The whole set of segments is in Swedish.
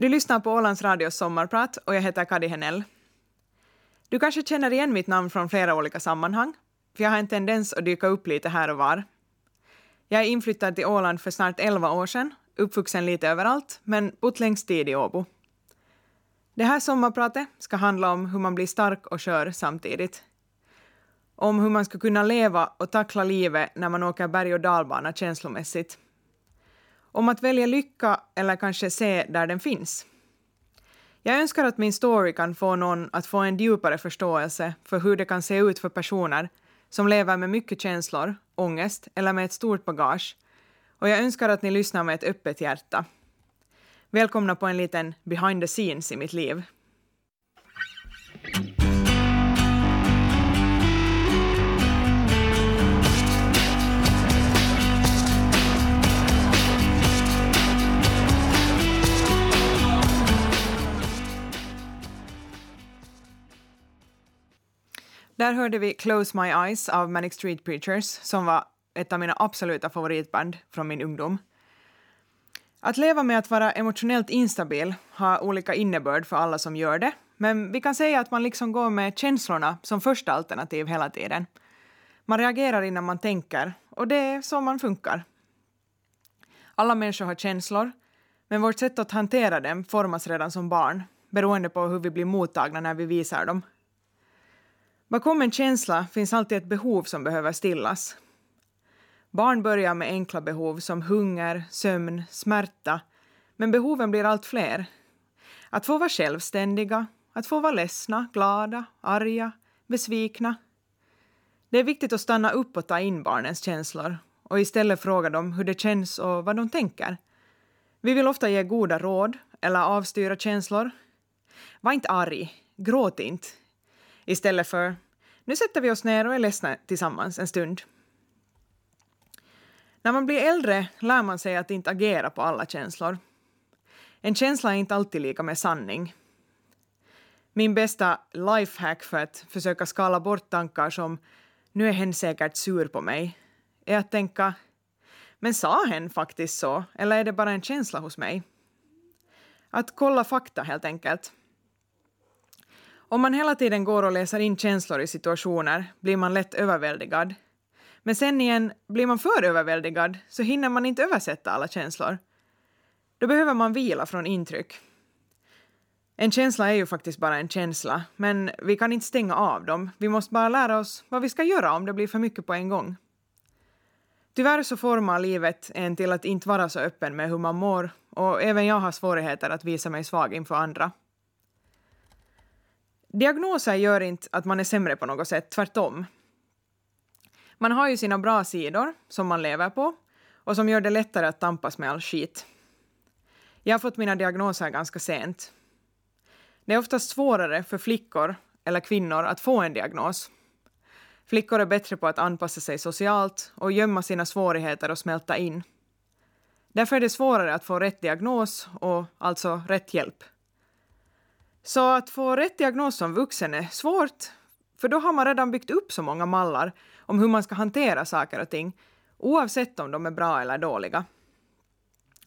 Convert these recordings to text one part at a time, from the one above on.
Du lyssnar på Ålands Radios sommarprat och jag heter Kadi Henell. Du kanske känner igen mitt namn från flera olika sammanhang, för jag har en tendens att dyka upp lite här och var. Jag är inflyttad till Åland för snart 11 år sedan, uppvuxen lite överallt, men bott längst tid i Åbo. Det här sommarpratet ska handla om hur man blir stark och skör samtidigt. Om hur man ska kunna leva och tackla livet när man åker berg och dalbana känslomässigt. Om att välja lycka eller kanske se där den finns. Jag önskar att min story kan få någon att få en djupare förståelse för hur det kan se ut för personer som lever med mycket känslor, ångest eller med ett stort bagage. Och jag önskar att ni lyssnar med ett öppet hjärta. Välkomna på en liten behind the scenes i mitt liv. Där hörde vi Close My Eyes av Manic Street Preachers som var ett av mina absoluta favoritband från min ungdom. Att leva med att vara emotionellt instabil har olika innebörd för alla som gör det, men vi kan säga att man liksom går med känslorna som första alternativ hela tiden. Man reagerar innan man tänker, och det är så man funkar. Alla människor har känslor, men vårt sätt att hantera dem formas redan som barn, beroende på hur vi blir mottagna när vi visar dem. Bakom en känsla finns alltid ett behov som behöver stillas. Barn börjar med enkla behov som hunger, sömn, smärta, men behoven blir allt fler. Att få vara självständiga, att få vara ledsna, glada, arga, besvikna. Det är viktigt att stanna upp och ta in barnens känslor och istället fråga dem hur det känns och vad de tänker. Vi vill ofta ge goda råd eller avstyra känslor. Var inte arg, gråt inte. Istället för nu sätter vi oss ner och är ledsna tillsammans en stund. När man blir äldre lär man sig att inte agera på alla känslor. En känsla är inte alltid lika med sanning. Min bästa lifehack för att försöka skala bort tankar som nu är hen säkert sur på mig är att tänka men sa hen faktiskt så eller är det bara en känsla hos mig? Att kolla fakta helt enkelt. Om man hela tiden går och läser in känslor i situationer blir man lätt överväldigad. Men sen igen, blir man för överväldigad så hinner man inte översätta alla känslor. Då behöver man vila från intryck. En känsla är ju faktiskt bara en känsla, men vi kan inte stänga av dem. Vi måste bara lära oss vad vi ska göra om det blir för mycket på en gång. Tyvärr så formar livet en till att inte vara så öppen med hur man mår och även jag har svårigheter att visa mig svag inför andra. Diagnoser gör inte att man är sämre på något sätt, tvärtom. Man har ju sina bra sidor som man lever på och som gör det lättare att tampas med all skit. Jag har fått mina diagnoser ganska sent. Det är oftast svårare för flickor eller kvinnor att få en diagnos. Flickor är bättre på att anpassa sig socialt och gömma sina svårigheter och smälta in. Därför är det svårare att få rätt diagnos och alltså rätt hjälp. Så att få rätt diagnos som vuxen är svårt, för då har man redan byggt upp så många mallar om hur man ska hantera saker och ting, oavsett om de är bra eller dåliga.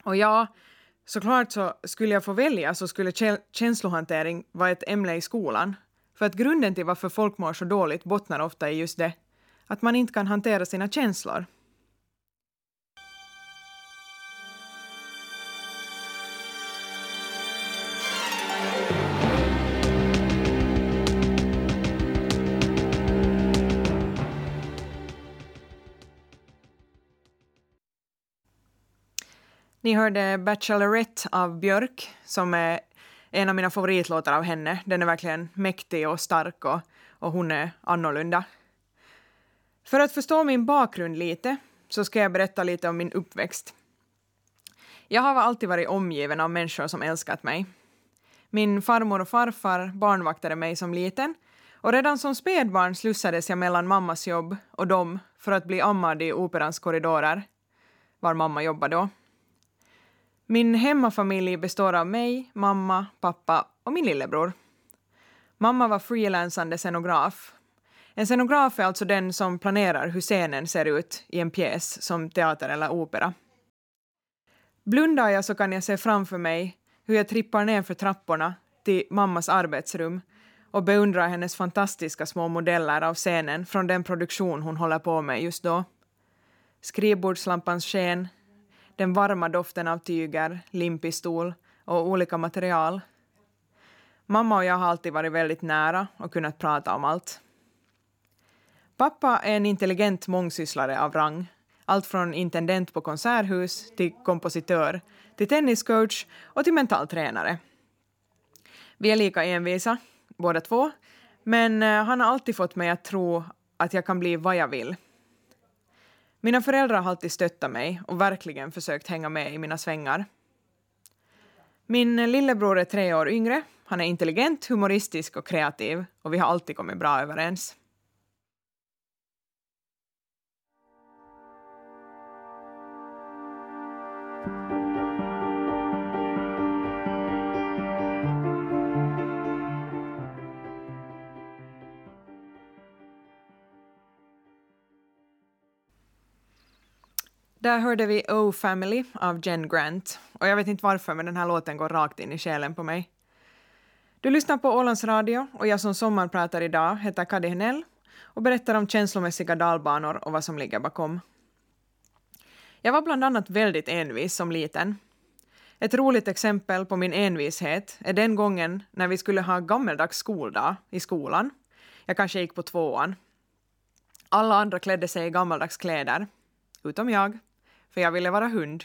Och ja, såklart så skulle jag få välja så skulle känslohantering vara ett ämne i skolan, för att grunden till varför folk mår så dåligt bottnar ofta i just det, att man inte kan hantera sina känslor. Ni hörde Bachelorette av Björk, som är en av mina favoritlåtar av henne. Den är verkligen mäktig och stark och, och hon är annorlunda. För att förstå min bakgrund lite så ska jag berätta lite om min uppväxt. Jag har alltid varit omgiven av människor som älskat mig. Min farmor och farfar barnvaktade mig som liten och redan som spädbarn slussades jag mellan mammas jobb och dem för att bli ammad i operans korridorer, var mamma jobbade då. Min hemmafamilj består av mig, mamma, pappa och min lillebror. Mamma var frilansande scenograf. En scenograf är alltså den som planerar hur scenen ser ut i en pjäs som teater eller opera. Blundar jag så kan jag se framför mig hur jag trippar ner för trapporna till mammas arbetsrum och beundrar hennes fantastiska små modeller av scenen från den produktion hon håller på med just då. Skrivbordslampans sken, den varma doften av tyger, limpistol och olika material. Mamma och jag har alltid varit väldigt nära och kunnat prata om allt. Pappa är en intelligent mångsysslare av rang. Allt från intendent på konserthus till kompositör, till tenniscoach och till mental tränare. Vi är lika envisa, båda två, men eh, han har alltid fått mig att tro att jag kan bli vad jag vill. Mina föräldrar har alltid stöttat mig och verkligen försökt hänga med i mina svängar. Min lillebror är tre år yngre, han är intelligent, humoristisk och kreativ och vi har alltid kommit bra överens. Där hörde vi Oh Family av Jen Grant. Och jag vet inte varför, men den här låten går rakt in i själen på mig. Du lyssnar på Ålands Radio och jag som sommarpratar idag heter Kadi Henell och berättar om känslomässiga dalbanor och vad som ligger bakom. Jag var bland annat väldigt envis som liten. Ett roligt exempel på min envishet är den gången när vi skulle ha gammeldags skoldag i skolan. Jag kanske gick på tvåan. Alla andra klädde sig i gammaldags kläder, utom jag för jag ville vara hund.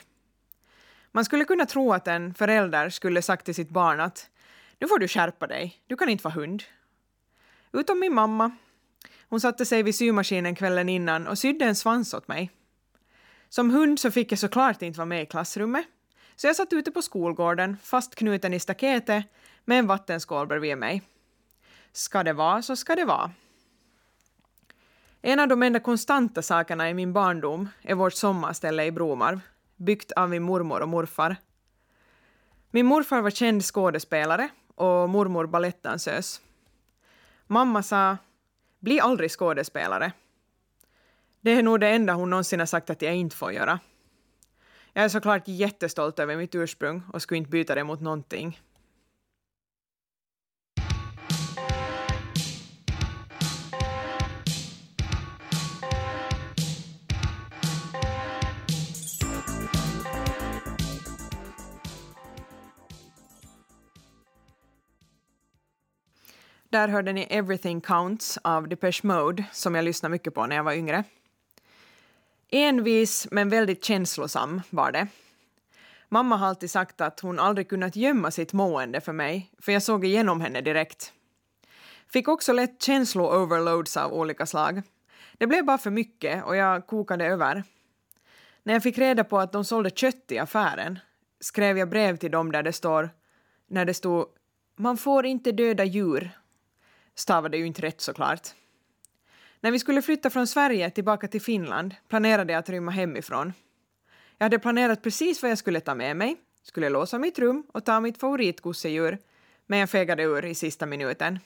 Man skulle kunna tro att en förälder skulle sagt till sitt barn att nu får du skärpa dig, du kan inte vara hund. Utom min mamma. Hon satte sig vid symaskinen kvällen innan och sydde en svans åt mig. Som hund så fick jag såklart inte vara med i klassrummet, så jag satt ute på skolgården, fastknuten i staketet, med en vattenskål bredvid mig. Ska det vara så ska det vara. En av de enda konstanta sakerna i min barndom är vårt sommarställe i Bromarv, byggt av min mormor och morfar. Min morfar var känd skådespelare och mormor balettdansös. Mamma sa ”bli aldrig skådespelare”. Det är nog det enda hon någonsin har sagt att jag inte får göra. Jag är såklart jättestolt över mitt ursprung och skulle inte byta det mot någonting. Där hörde ni Everything Counts av Depeche Mode som jag lyssnade mycket på när jag var yngre. Envis men väldigt känslosam var det. Mamma har alltid sagt att hon aldrig kunnat gömma sitt mående för mig, för jag såg igenom henne direkt. Fick också lätt känslo-overloads av olika slag. Det blev bara för mycket och jag kokade över. När jag fick reda på att de sålde kött i affären skrev jag brev till dem där det står, när det stod “Man får inte döda djur” stavade ju inte rätt såklart. När vi skulle flytta från Sverige tillbaka till Finland planerade jag att rymma hemifrån. Jag hade planerat precis vad jag skulle ta med mig, skulle låsa mitt rum och ta mitt favoritgosedjur, men jag fegade ur i sista minuten.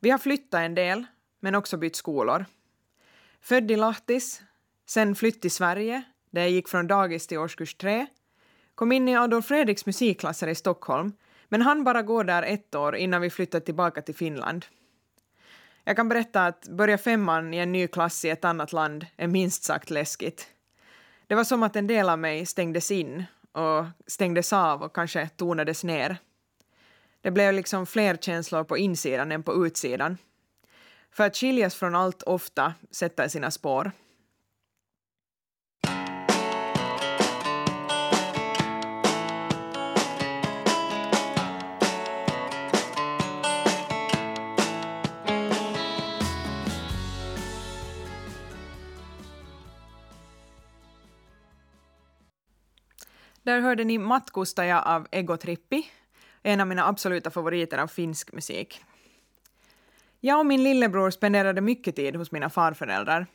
Vi har flyttat en del, men också bytt skolor. Född i Lahtis, sen flytt till Sverige, där jag gick från dagis till årskurs tre, kom in i Adolf Fredriks musikklasser i Stockholm men han bara går där ett år innan vi flyttar tillbaka till Finland. Jag kan berätta att börja femman i en ny klass i ett annat land är minst sagt läskigt. Det var som att en del av mig stängdes in och stängdes av och kanske tonades ner. Det blev liksom fler känslor på insidan än på utsidan. För att skiljas från allt ofta sätter sina spår. Där hörde ni Matkustaja av Ego Trippi, en av mina absoluta favoriter av finsk musik. Jag och min lillebror spenderade mycket tid hos mina farföräldrar.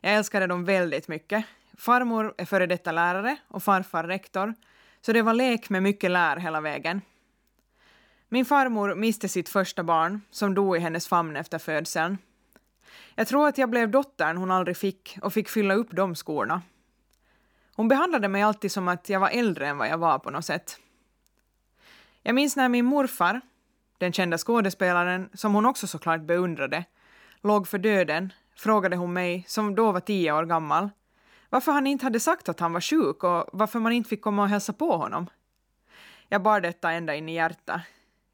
Jag älskade dem väldigt mycket. Farmor är före detta lärare och farfar rektor, så det var lek med mycket lär hela vägen. Min farmor miste sitt första barn, som dog i hennes famn efter födseln. Jag tror att jag blev dottern hon aldrig fick och fick fylla upp de skorna. Hon behandlade mig alltid som att jag var äldre än vad jag var på något sätt. Jag minns när min morfar, den kända skådespelaren som hon också såklart beundrade, låg för döden frågade hon mig, som då var tio år gammal, varför han inte hade sagt att han var sjuk och varför man inte fick komma och hälsa på honom. Jag bar detta ända in i hjärtat.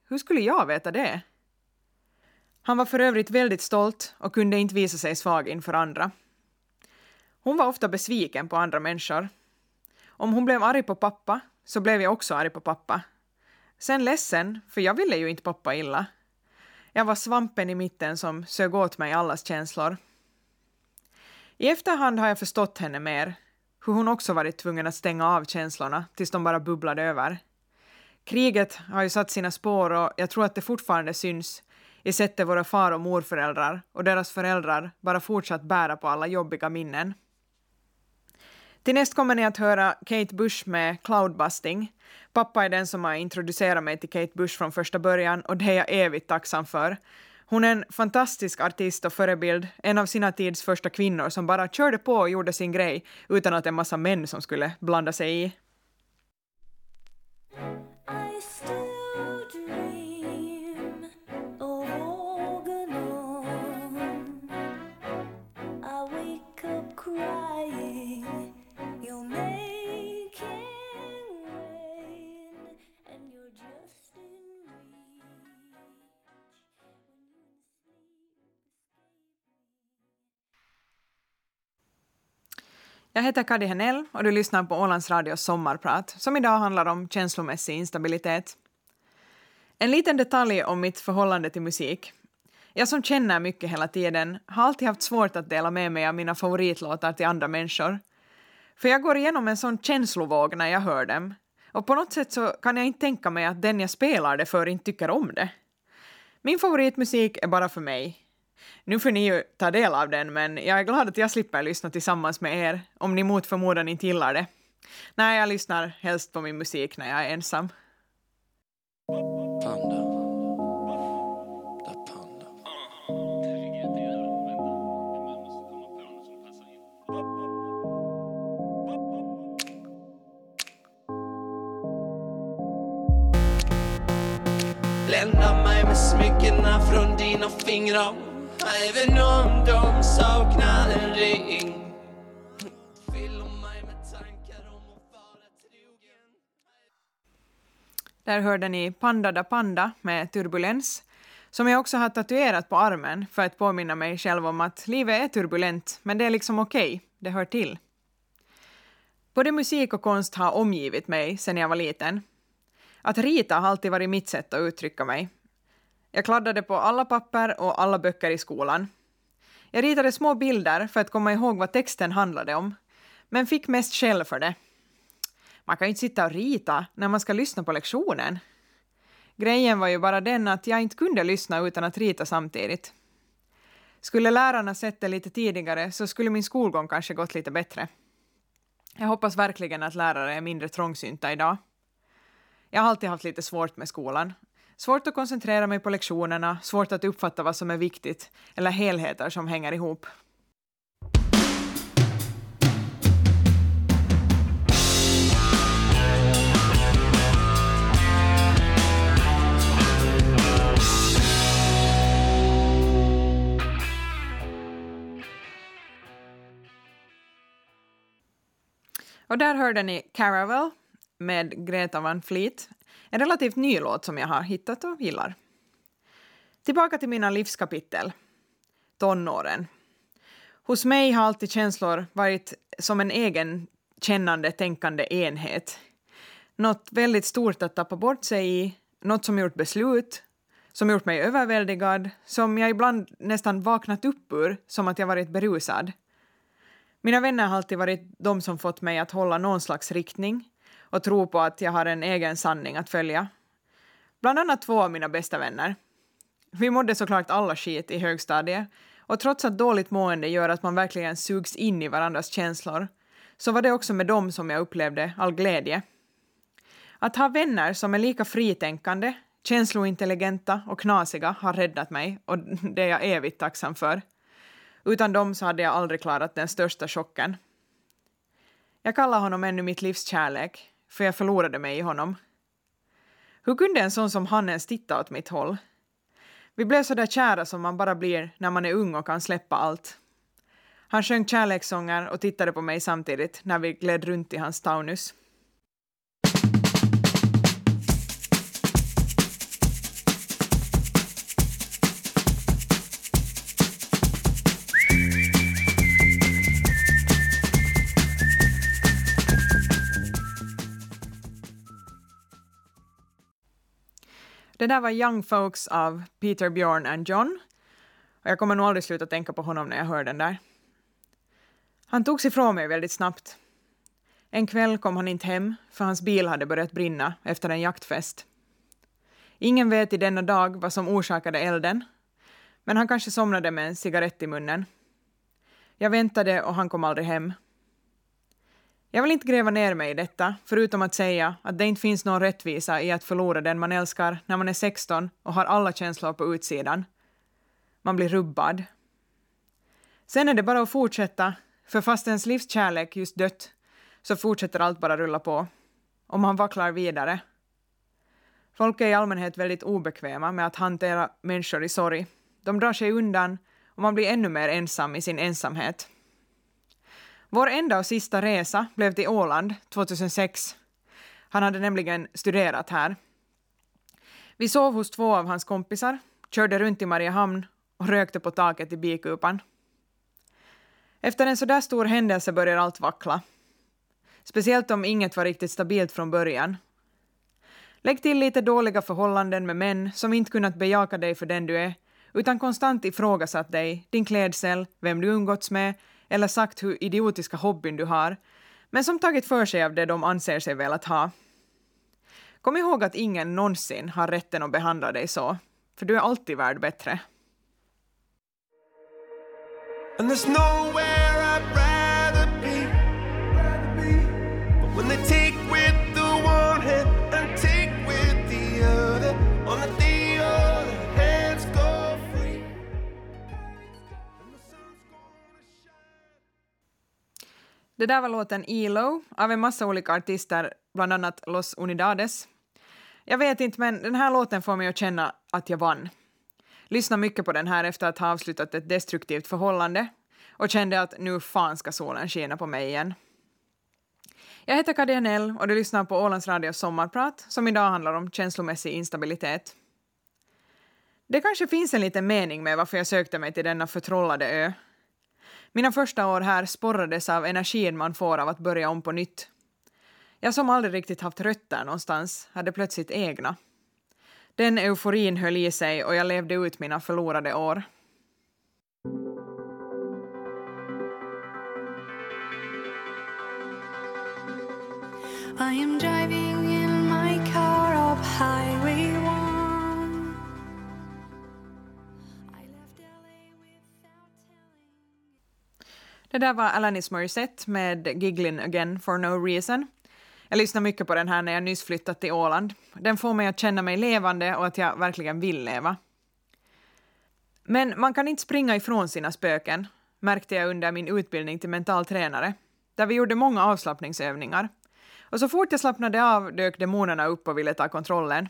Hur skulle jag veta det? Han var för övrigt väldigt stolt och kunde inte visa sig svag inför andra. Hon var ofta besviken på andra människor. Om hon blev arg på pappa så blev jag också arg på pappa. Sen ledsen, för jag ville ju inte pappa illa. Jag var svampen i mitten som sög åt mig allas känslor. I efterhand har jag förstått henne mer, hur hon också varit tvungen att stänga av känslorna tills de bara bubblade över. Kriget har ju satt sina spår och jag tror att det fortfarande syns i sättet våra far och morföräldrar och deras föräldrar bara fortsatt bära på alla jobbiga minnen. Till näst kommer ni att höra Kate Bush med Cloudbusting. Pappa är den som har introducerat mig till Kate Bush från första början och det är jag evigt tacksam för. Hon är en fantastisk artist och förebild, en av sina tids första kvinnor som bara körde på och gjorde sin grej utan att en massa män som skulle blanda sig i. Jag heter Kadi Henell och du lyssnar på Ålands Radios sommarprat som idag handlar om känslomässig instabilitet. En liten detalj om mitt förhållande till musik. Jag som känner mycket hela tiden har alltid haft svårt att dela med mig av mina favoritlåtar till andra människor. För jag går igenom en sån känslovåg när jag hör dem och på något sätt så kan jag inte tänka mig att den jag spelar det för inte tycker om det. Min favoritmusik är bara för mig nu får ni ju ta del av den, men jag är glad att jag slipper lyssna tillsammans med er, om ni mot förmodan inte gillar det. Nej, jag lyssnar helst på min musik när jag är ensam. Panda. Blända mig med smyckena från dina fingrar Även om de saknar en ring Där hörde ni Panda da Panda med Turbulens, som jag också har tatuerat på armen för att påminna mig själv om att livet är turbulent, men det är liksom okej, okay, det hör till. Både musik och konst har omgivit mig sedan jag var liten. Att rita har alltid varit mitt sätt att uttrycka mig, jag kladdade på alla papper och alla böcker i skolan. Jag ritade små bilder för att komma ihåg vad texten handlade om, men fick mest skäll för det. Man kan ju inte sitta och rita när man ska lyssna på lektionen. Grejen var ju bara den att jag inte kunde lyssna utan att rita samtidigt. Skulle lärarna sett det lite tidigare så skulle min skolgång kanske gått lite bättre. Jag hoppas verkligen att lärare är mindre trångsynta idag. Jag har alltid haft lite svårt med skolan Svårt att koncentrera mig på lektionerna, svårt att uppfatta vad som är viktigt, eller helheter som hänger ihop. Och där hörde ni Caravel med Greta Van Fleet, en relativt ny låt som jag har hittat och gillar. Tillbaka till mina livskapitel. Tonåren. Hos mig har alltid känslor varit som en egen kännande, tänkande enhet. Något väldigt stort att tappa bort sig i, något som gjort beslut, som gjort mig överväldigad, som jag ibland nästan vaknat upp ur, som att jag varit berusad. Mina vänner har alltid varit de som fått mig att hålla någon slags riktning, och tro på att jag har en egen sanning att följa. Bland annat två av mina bästa vänner. Vi mådde såklart alla skit i högstadiet och trots att dåligt mående gör att man verkligen sugs in i varandras känslor så var det också med dem som jag upplevde all glädje. Att ha vänner som är lika fritänkande, känslointelligenta och knasiga har räddat mig och det är jag evigt tacksam för. Utan dem så hade jag aldrig klarat den största chocken. Jag kallar honom ännu mitt livs kärlek för jag förlorade mig i honom. Hur kunde en sån som han ens titta åt mitt håll? Vi blev så där kära som man bara blir när man är ung och kan släppa allt. Han sjöng kärlekssånger och tittade på mig samtidigt när vi gled runt i hans taunus. Det där var Young Folks av Peter, Bjorn and John. Och jag kommer nog aldrig sluta tänka på honom när jag hör den där. Han togs ifrån mig väldigt snabbt. En kväll kom han inte hem för hans bil hade börjat brinna efter en jaktfest. Ingen vet i denna dag vad som orsakade elden, men han kanske somnade med en cigarett i munnen. Jag väntade och han kom aldrig hem. Jag vill inte gräva ner mig i detta, förutom att säga att det inte finns någon rättvisa i att förlora den man älskar när man är 16 och har alla känslor på utsidan. Man blir rubbad. Sen är det bara att fortsätta, för fast ens livskärlek just dött så fortsätter allt bara rulla på. Och man vacklar vidare. Folk är i allmänhet väldigt obekväma med att hantera människor i sorg. De drar sig undan och man blir ännu mer ensam i sin ensamhet. Vår enda och sista resa blev till Åland 2006. Han hade nämligen studerat här. Vi sov hos två av hans kompisar, körde runt i Mariehamn och rökte på taket i bikupan. Efter en så där stor händelse börjar allt vackla. Speciellt om inget var riktigt stabilt från början. Lägg till lite dåliga förhållanden med män som inte kunnat bejaka dig för den du är, utan konstant ifrågasatt dig, din klädsel, vem du umgåtts med eller sagt hur idiotiska hobbyn du har, men som tagit för sig av det de anser sig velat ha. Kom ihåg att ingen någonsin har rätten att behandla dig så, för du är alltid värd bättre. And there's nowhere I'd rather Det där var låten ELO av en massa olika artister, bland annat Los Unidades. Jag vet inte, men den här låten får mig att känna att jag vann. Lyssnade mycket på den här efter att ha avslutat ett destruktivt förhållande och kände att nu fan ska solen skina på mig igen. Jag heter Kadja Nell och du lyssnar på Ålands Radios sommarprat som idag handlar om känslomässig instabilitet. Det kanske finns en liten mening med varför jag sökte mig till denna förtrollade ö. Mina första år här sporrades av energin man får av att börja om på nytt. Jag som aldrig riktigt haft rötter någonstans hade plötsligt egna. Den euforin höll i sig och jag levde ut mina förlorade år. I am driving Det där var Alanis Morissette med Giggling again for no reason. Jag lyssnar mycket på den här när jag nyss flyttat till Åland. Den får mig att känna mig levande och att jag verkligen vill leva. Men man kan inte springa ifrån sina spöken, märkte jag under min utbildning till mental tränare, där vi gjorde många avslappningsövningar. Och så fort jag slappnade av dök demonerna upp och ville ta kontrollen.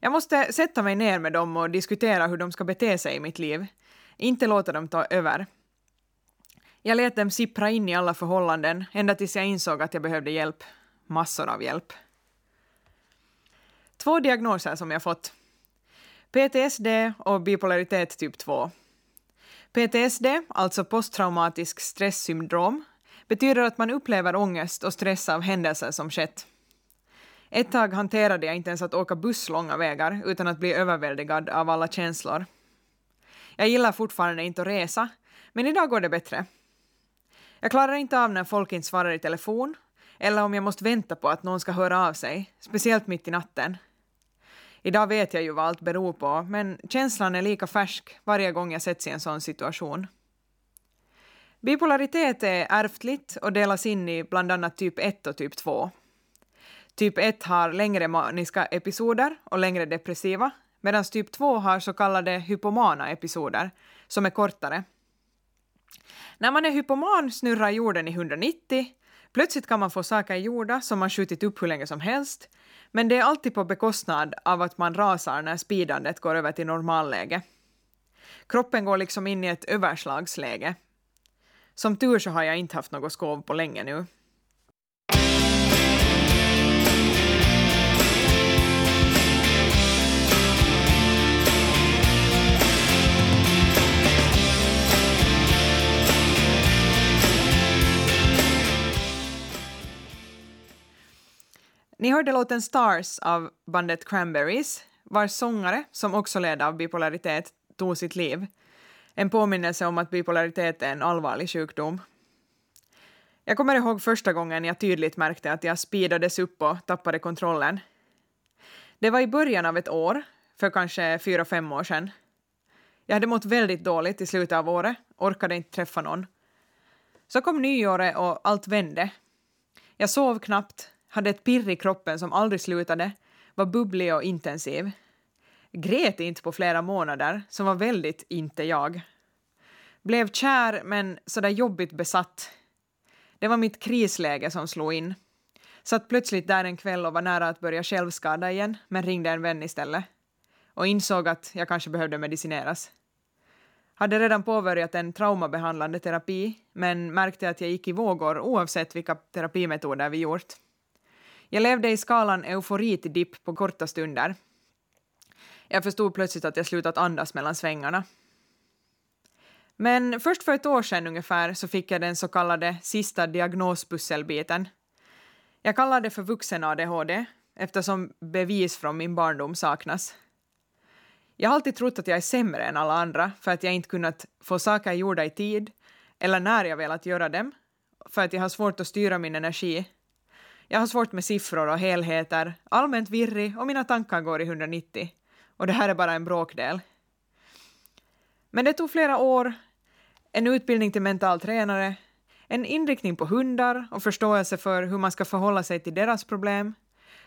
Jag måste sätta mig ner med dem och diskutera hur de ska bete sig i mitt liv, inte låta dem ta över. Jag lät dem sippra in i alla förhållanden ända tills jag insåg att jag behövde hjälp. Massor av hjälp. Två diagnoser som jag fått. PTSD och bipolaritet typ 2. PTSD, alltså posttraumatisk stresssyndrom, betyder att man upplever ångest och stress av händelser som skett. Ett tag hanterade jag inte ens att åka buss långa vägar utan att bli överväldigad av alla känslor. Jag gillar fortfarande inte att resa, men idag går det bättre. Jag klarar inte av när folk inte svarar i telefon eller om jag måste vänta på att någon ska höra av sig, speciellt mitt i natten. Idag vet jag ju vad allt beror på, men känslan är lika färsk varje gång jag sätts i en sån situation. Bipolaritet är ärftligt och delas in i bland annat typ 1 och typ 2. Typ 1 har längre maniska episoder och längre depressiva, medan typ 2 har så kallade hypomana episoder, som är kortare. När man är hypoman snurrar jorden i 190, Plötsligt kan man få saker gjorda som man skjutit upp hur länge som helst, men det är alltid på bekostnad av att man rasar när speedandet går över till normalläge. Kroppen går liksom in i ett överslagsläge. Som tur så har jag inte haft något skov på länge nu. Ni hörde låten Stars av bandet Cranberries, vars sångare, som också led av bipolaritet, tog sitt liv. En påminnelse om att bipolaritet är en allvarlig sjukdom. Jag kommer ihåg första gången jag tydligt märkte att jag speedades upp och tappade kontrollen. Det var i början av ett år, för kanske fyra, fem år sedan. Jag hade mått väldigt dåligt i slutet av året, orkade inte träffa någon. Så kom nyåret och allt vände. Jag sov knappt, hade ett pirr i kroppen som aldrig slutade, var bubblig och intensiv. Grät inte på flera månader, som var väldigt inte jag. Blev kär, men sådär jobbigt besatt. Det var mitt krisläge som slog in. Satt plötsligt där en kväll och var nära att börja självskada igen, men ringde en vän istället. Och insåg att jag kanske behövde medicineras. Hade redan påbörjat en traumabehandlande terapi, men märkte att jag gick i vågor oavsett vilka terapimetoder vi gjort. Jag levde i skalan eufori till dipp på korta stunder. Jag förstod plötsligt att jag slutat andas mellan svängarna. Men först för ett år sedan ungefär så fick jag den så kallade sista diagnospusselbiten. Jag kallar det för vuxen-ADHD eftersom bevis från min barndom saknas. Jag har alltid trott att jag är sämre än alla andra för att jag inte kunnat få saker gjorda i tid eller när jag velat göra dem, för att jag har svårt att styra min energi jag har svårt med siffror och helheter, allmänt virrig och mina tankar går i 190. Och det här är bara en bråkdel. Men det tog flera år, en utbildning till mental tränare, en inriktning på hundar och förståelse för hur man ska förhålla sig till deras problem,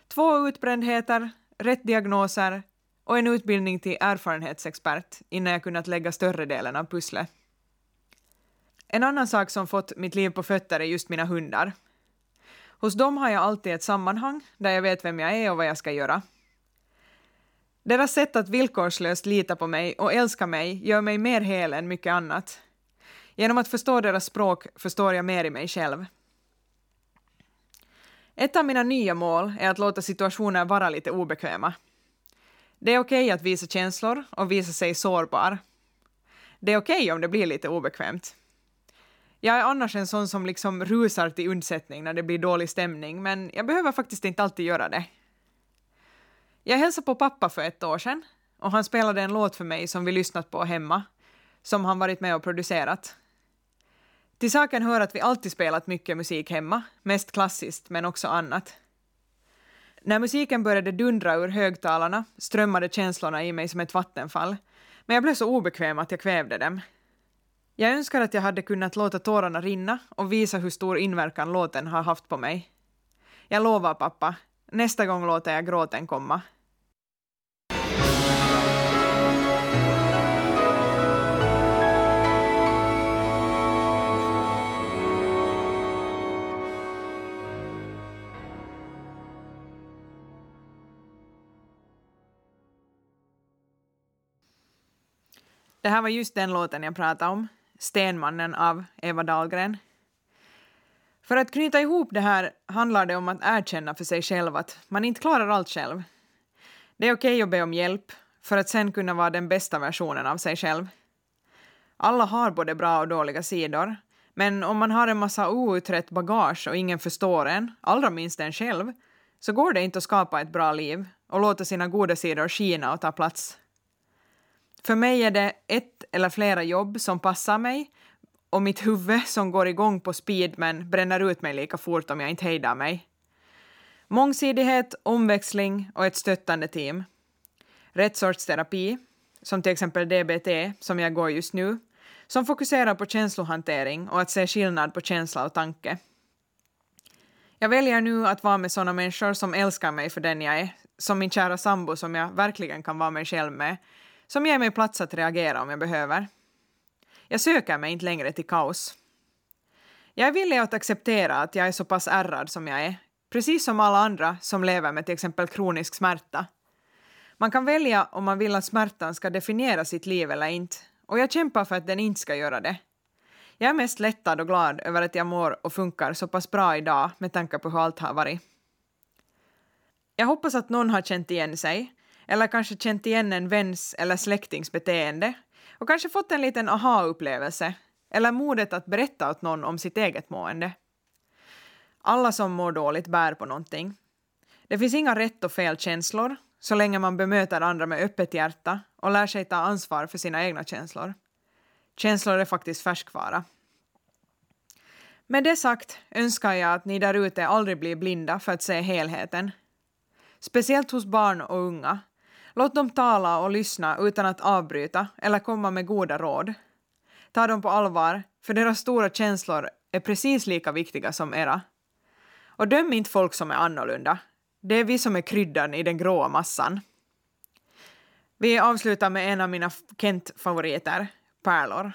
två utbrändheter, rätt diagnoser och en utbildning till erfarenhetsexpert innan jag kunnat lägga större delen av pusslet. En annan sak som fått mitt liv på fötter är just mina hundar. Hos dem har jag alltid ett sammanhang där jag vet vem jag är och vad jag ska göra. Deras sätt att villkorslöst lita på mig och älska mig gör mig mer hel än mycket annat. Genom att förstå deras språk förstår jag mer i mig själv. Ett av mina nya mål är att låta situationer vara lite obekväma. Det är okej okay att visa känslor och visa sig sårbar. Det är okej okay om det blir lite obekvämt. Jag är annars en sån som liksom rusar till undsättning när det blir dålig stämning, men jag behöver faktiskt inte alltid göra det. Jag hälsade på pappa för ett år sedan och han spelade en låt för mig som vi lyssnat på hemma, som han varit med och producerat. Till saken hör att vi alltid spelat mycket musik hemma, mest klassiskt men också annat. När musiken började dundra ur högtalarna strömmade känslorna i mig som ett vattenfall, men jag blev så obekväm att jag kvävde dem. Jag önskar att jag hade kunnat låta tårarna rinna och visa hur stor inverkan låten har haft på mig. Jag lovar pappa, nästa gång låter jag gråten komma. Det här var just den låten jag pratade om. Stenmannen av Eva Dahlgren. För att knyta ihop det här handlar det om att erkänna för sig själv att man inte klarar allt själv. Det är okej okay att be om hjälp för att sen kunna vara den bästa versionen av sig själv. Alla har både bra och dåliga sidor, men om man har en massa outrett bagage och ingen förstår en, allra minst en själv, så går det inte att skapa ett bra liv och låta sina goda sidor skina och ta plats. För mig är det ett eller flera jobb som passar mig och mitt huvud som går igång på speed men bränner ut mig lika fort om jag inte hejdar mig. Mångsidighet, omväxling och ett stöttande team. Rätt sorts terapi, som till exempel DBT, som jag går just nu, som fokuserar på känslohantering och att se skillnad på känsla och tanke. Jag väljer nu att vara med sådana människor som älskar mig för den jag är, som min kära sambo som jag verkligen kan vara mig själv med, som ger mig plats att reagera om jag behöver. Jag söker mig inte längre till kaos. Jag är villig att acceptera att jag är så pass ärrad som jag är, precis som alla andra som lever med till exempel kronisk smärta. Man kan välja om man vill att smärtan ska definiera sitt liv eller inte, och jag kämpar för att den inte ska göra det. Jag är mest lättad och glad över att jag mår och funkar så pass bra idag med tanke på hur allt har varit. Jag hoppas att någon har känt igen sig, eller kanske känt igen en väns eller släktings beteende och kanske fått en liten aha-upplevelse eller modet att berätta åt någon om sitt eget mående. Alla som mår dåligt bär på någonting. Det finns inga rätt och fel känslor så länge man bemöter andra med öppet hjärta och lär sig ta ansvar för sina egna känslor. Känslor är faktiskt färskvara. Med det sagt önskar jag att ni där ute aldrig blir blinda för att se helheten. Speciellt hos barn och unga. Låt dem tala och lyssna utan att avbryta eller komma med goda råd. Ta dem på allvar, för deras stora känslor är precis lika viktiga som era. Och döm inte folk som är annorlunda. Det är vi som är kryddan i den gråa massan. Vi avslutar med en av mina Kent-favoriter, pärlor.